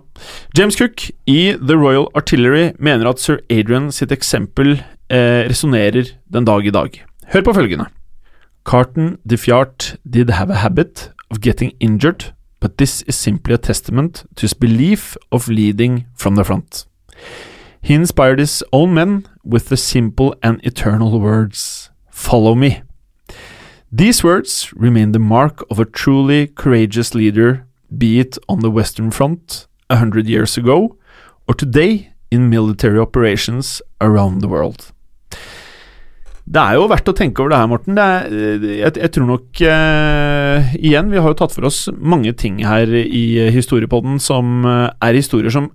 S2: James Cook i The Royal Artillery mener at sir Adrian sitt eksempel eh, resonnerer den dag i dag. Hør på følgende. Carton de Fjart did have a habit of getting injured, but this is simply a testament to his belief of leading from the front. He inspired his own men with the simple and eternal words, Follow me. These words remain the mark of a truly courageous leader, be it on the Western Front a hundred years ago, or today in military operations around the world. Det er jo verdt å tenke over det her, Morten. Det er, jeg, jeg, tror nok uh, Igjen, vi har jo tatt for oss mange ting her i historiepodden som uh, er historier som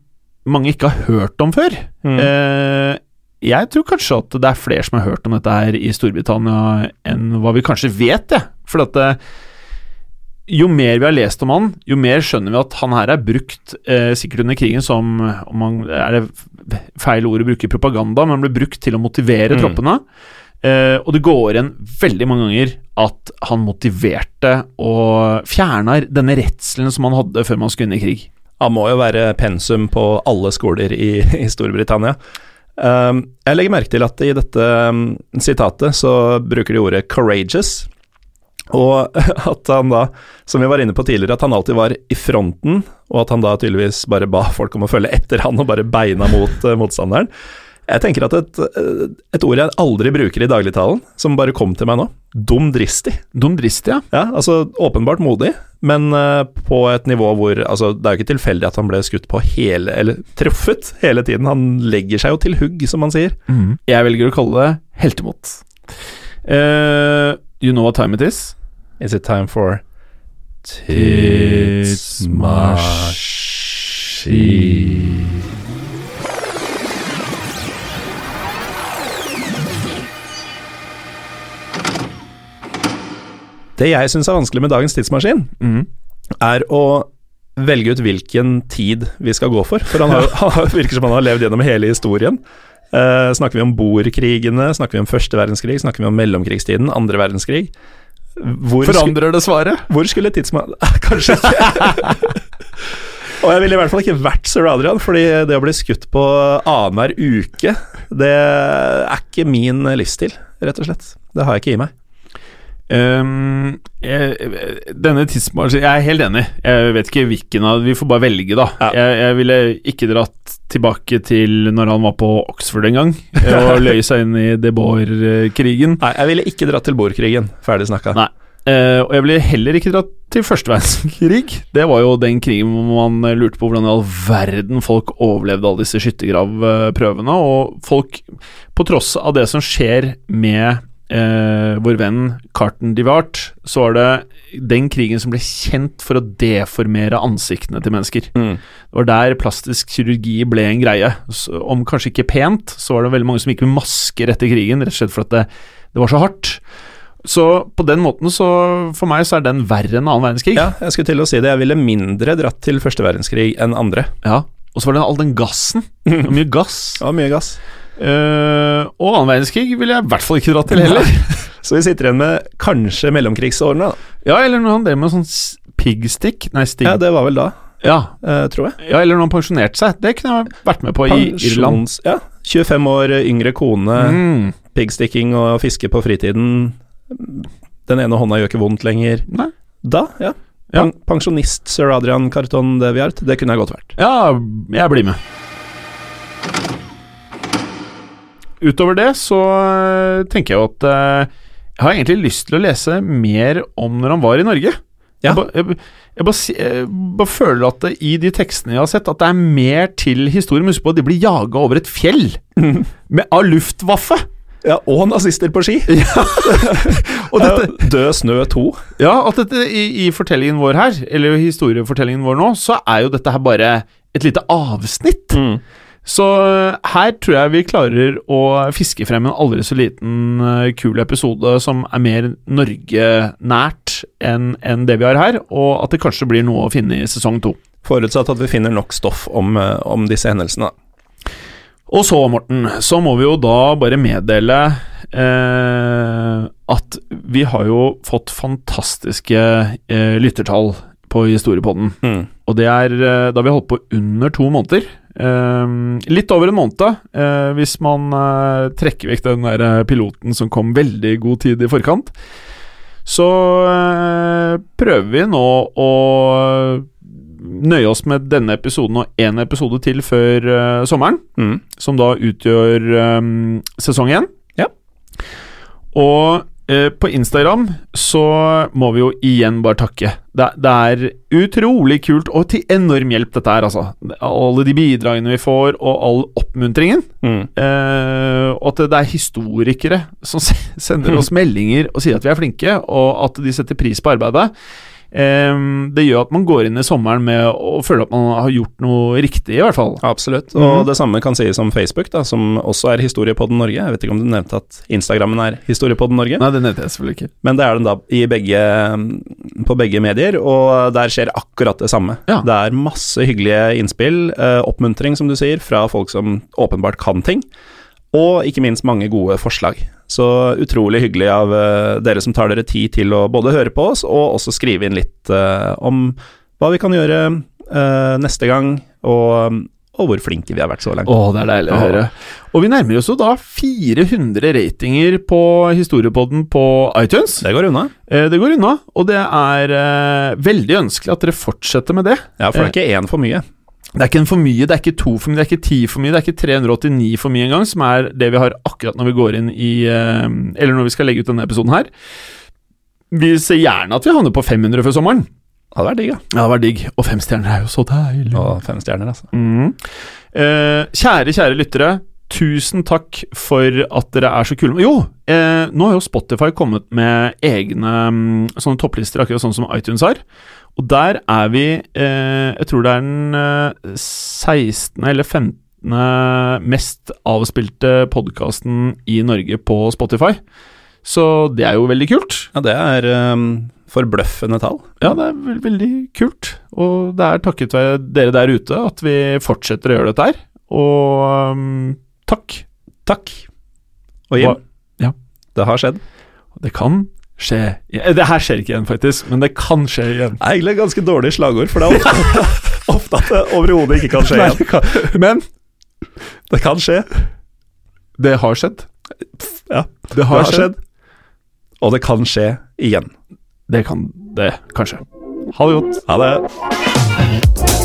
S2: mange ikke har hørt om før.
S1: Mm.
S2: Uh, jeg tror kanskje at det er flere som har hørt om dette her i Storbritannia enn hva vi kanskje vet, jeg. For at jo mer vi har lest om han, jo mer skjønner vi at han her er brukt, eh, sikkert under krigen, som om man, Er det feil ord å bruke propaganda, men ble brukt til å motivere
S1: Mm.
S2: troppene. Eh, og det går igjen veldig mange ganger at han motiverte og fjerna denne redselen som han hadde før man skulle inn i krig.
S1: Han må jo være pensum på alle skoler i, i Storbritannia. Uh, jeg legger merke til at i dette um, sitatet så bruker de ordet 'courageous'. Og at han da, som vi var inne på tidligere, at han alltid var i fronten, og at han da tydeligvis bare ba folk om å følge etter han og bare beina mot uh, motstanderen. Jeg tenker at et, et ord jeg aldri bruker i dagligtalen, som bare kom til meg nå, dumdristig.
S2: Dumdristig, ja.
S1: Ja, altså åpenbart modig, men eh, på et nivå hvor altså, Det er jo ikke tilfeldig at han ble skutt på hele Eller truffet hele tiden. Han legger seg jo til hugg, som man sier.
S2: Jeg velger å kalle det heltemot. Uh, you know what time it is?
S1: Is it time for Det jeg syns er vanskelig med dagens tidsmaskin,
S2: mm.
S1: er å velge ut hvilken tid vi skal gå for. For han, har, han virker som han har levd gjennom hele historien. Uh, snakker vi om boerkrigene, snakker vi om første verdenskrig, snakker vi om mellomkrigstiden, andre verdenskrig? Hvor,
S2: Forandrer det svaret?
S1: hvor skulle tidsma... Kanskje ikke. Og jeg ville i hvert fall ikke vært sir Adrian, fordi det å bli skutt på annenhver uke, det er ikke min livsstil, rett og slett. Det har jeg ikke i meg.
S2: Ehm, jeg, denne tidsmaskinen Jeg er helt enig. Jeg vet ikke hvilken av Vi får bare velge, da.
S1: Ja.
S2: Jeg, jeg ville ikke dratt tilbake til når han var på Oxford en gang og løy seg inn i De Boer-krigen.
S1: Nei, jeg ville ikke dratt til boerkrigen. Ferdig snakka.
S2: Nei. Eh, og jeg ville heller ikke dratt til første verdenskrig. Det var jo den krigen hvor man eh, lurte på hvordan i all verden folk overlevde alle disse skyttergravprøvene. Og folk, på tross av det som skjer med eh, vår venn Carton Divart, så var det den krigen som ble kjent for å deformere ansiktene til mennesker.
S1: Mm.
S2: Det var der plastisk kirurgi ble en greie. Så, om kanskje ikke pent, så var det veldig mange som gikk med masker etter krigen, rett og slett for at det, det var så hardt. Så på den måten, så for meg så er den verre enn annen verdenskrig.
S1: Ja, jeg skulle til å si det. Jeg ville mindre dratt til første verdenskrig enn andre.
S2: Ja. Og så var det all den gassen. Og mye gass.
S1: ja, mye gass.
S2: Eh, og annen verdenskrig ville jeg i hvert fall ikke dratt til heller.
S1: Så vi sitter igjen med kanskje mellomkrigsårene. da.
S2: Ja, eller når han drev med sånn piggstick Nei, stig...
S1: Ja, det var vel da,
S2: Ja.
S1: Uh, tror jeg.
S2: ja, eller når han pensjonerte seg. Det kunne jeg vært med på i Irland.
S1: Ja, 25 år yngre kone,
S2: Mm.
S1: piggsticking og fiske på fritiden. Den ene hånda gjør ikke vondt lenger.
S2: Nei.
S1: Da, ja.
S2: Ja.
S1: Pensjonist sir Adrian Carton de Viart, det kunne jeg godt vært.
S2: Ja, jeg blir med. Utover det så øh, tenker jeg jo at øh, jeg har egentlig lyst til å lese mer om når han var i Norge.
S1: Ja.
S2: Jeg, ba, jeg, jeg, bare, jeg bare føler at det, i de tekstene jeg har sett, at det er mer til historien. Husk på at de blir jaga over et fjell med, av Luftwaffe.
S1: Ja, og nazister på ski.
S2: Og dette,
S1: Død snø 2.
S2: Ja, at dette i, i fortellingen vår her, eller historiefortellingen vår nå, så er jo dette her bare et lite avsnitt. Så øh, her tror jeg vi klarer å fiske frem en aldri så liten øh, kul episode som er mer Norge-nært enn en det vi har her, og at det kanskje blir noe å finne i sesong to.
S1: Forutsatt at vi finner nok stoff om, eh, om disse hendelsene. da.
S2: Og så, Morten, så må vi jo da bare meddele eh, at vi har jo fått fantastiske eh, lyttertall på Historiepodden.
S1: Mm.
S2: Og det er eh, da vi har holdt på under to måneder. Eh, litt over en måned, eh, hvis man eh, trekker vekk den der eh, piloten som kom veldig god tid i forkant. Så prøver vi nå å nøye oss med denne episoden og én episode til før sommeren,
S1: Mm.
S2: som da utgjør eh, sesong én.
S1: Ja.
S2: Og på Instagram så må vi jo igjen bare takke. Det, det er utrolig kult, og til enorm hjelp dette er, altså. Alle de bidragene vi får, og all oppmuntringen.
S1: Mm.
S2: Eh, og at det, det er historikere som sender oss meldinger og sier at vi er flinke, og at de setter pris på arbeidet. Eh, det gjør at man går inn i sommeren med å føle at man har gjort noe riktig, i hvert fall.
S1: Absolutt. Og
S2: mm.
S1: det samme kan sies om Facebook, da, som også er Historiepodden Norge. Jeg vet ikke om du nevnte at Instagrammen er Historiepodden Norge,
S2: Nei, det nevnte jeg selvfølgelig ikke.
S1: men det er den da i begge, på begge medier, og der skjer akkurat det samme.
S2: Ja.
S1: Det er masse hyggelige innspill, eh, oppmuntring, som du sier, fra folk som åpenbart kan ting, og ikke minst mange gode forslag. Så utrolig hyggelig av eh, dere som tar dere tid til å både høre på oss, og også skrive inn litt eh, om hva vi kan gjøre eh, neste gang, og, og hvor flinke vi har vært så langt.
S2: Å, det er deilig å høre. Og vi nærmer oss jo da 400 ratinger på Historiepodden på iTunes.
S1: Det går unna.
S2: Eh, det går unna, og det er veldig ønskelig at dere fortsetter med det.
S1: Ja, for det er ikke én for mye.
S2: Det er ikke en for mye, det er ikke to for mye, det er ikke ti for mye, det er ikke 389 for mye engang, som er det vi har akkurat når vi går inn i eh, Eller når vi skal legge ut denne episoden her. Vi ser gjerne at vi havner på 500 før sommeren.
S1: Det hadde vært digg, ja.
S2: Ja, det var digg. Og fem stjerner er jo så deilig.
S1: Og fem stjerner, altså.
S2: Mm. Eh, kjære, kjære lyttere. Tusen takk for at dere er så kule. Jo, eh, nå har jo Spotify kommet med egne mm, sånne topplister, akkurat sånn som iTunes har. Og der er vi eh, Jeg tror det er den eh, 16. eller 15. mest avspilte podkasten i Norge på Spotify. Så det er jo veldig kult.
S1: Ja, det er um, forbløffende tall.
S2: Ja, det er veld veldig kult. Og det er takket være dere der ute at vi fortsetter å gjøre dette her. Og um, takk.
S1: Takk. Og Jim,
S2: ja.
S1: det har skjedd.
S2: Det kan skje igjen. Det her skjer ikke igjen, faktisk, men det kan skje igjen.
S1: Egentlig ganske dårlig slagord, for det er ofte, ofte at det overhodet ikke kan skje
S2: Nei,
S1: igjen.
S2: kan, men
S1: Det kan skje.
S2: det har skjedd.
S1: Ja,
S2: Det
S1: det
S2: har, skjedd.
S1: Og det kan skje igjen.
S2: Det kan det, kanskje. Ha det godt.
S1: Ha det.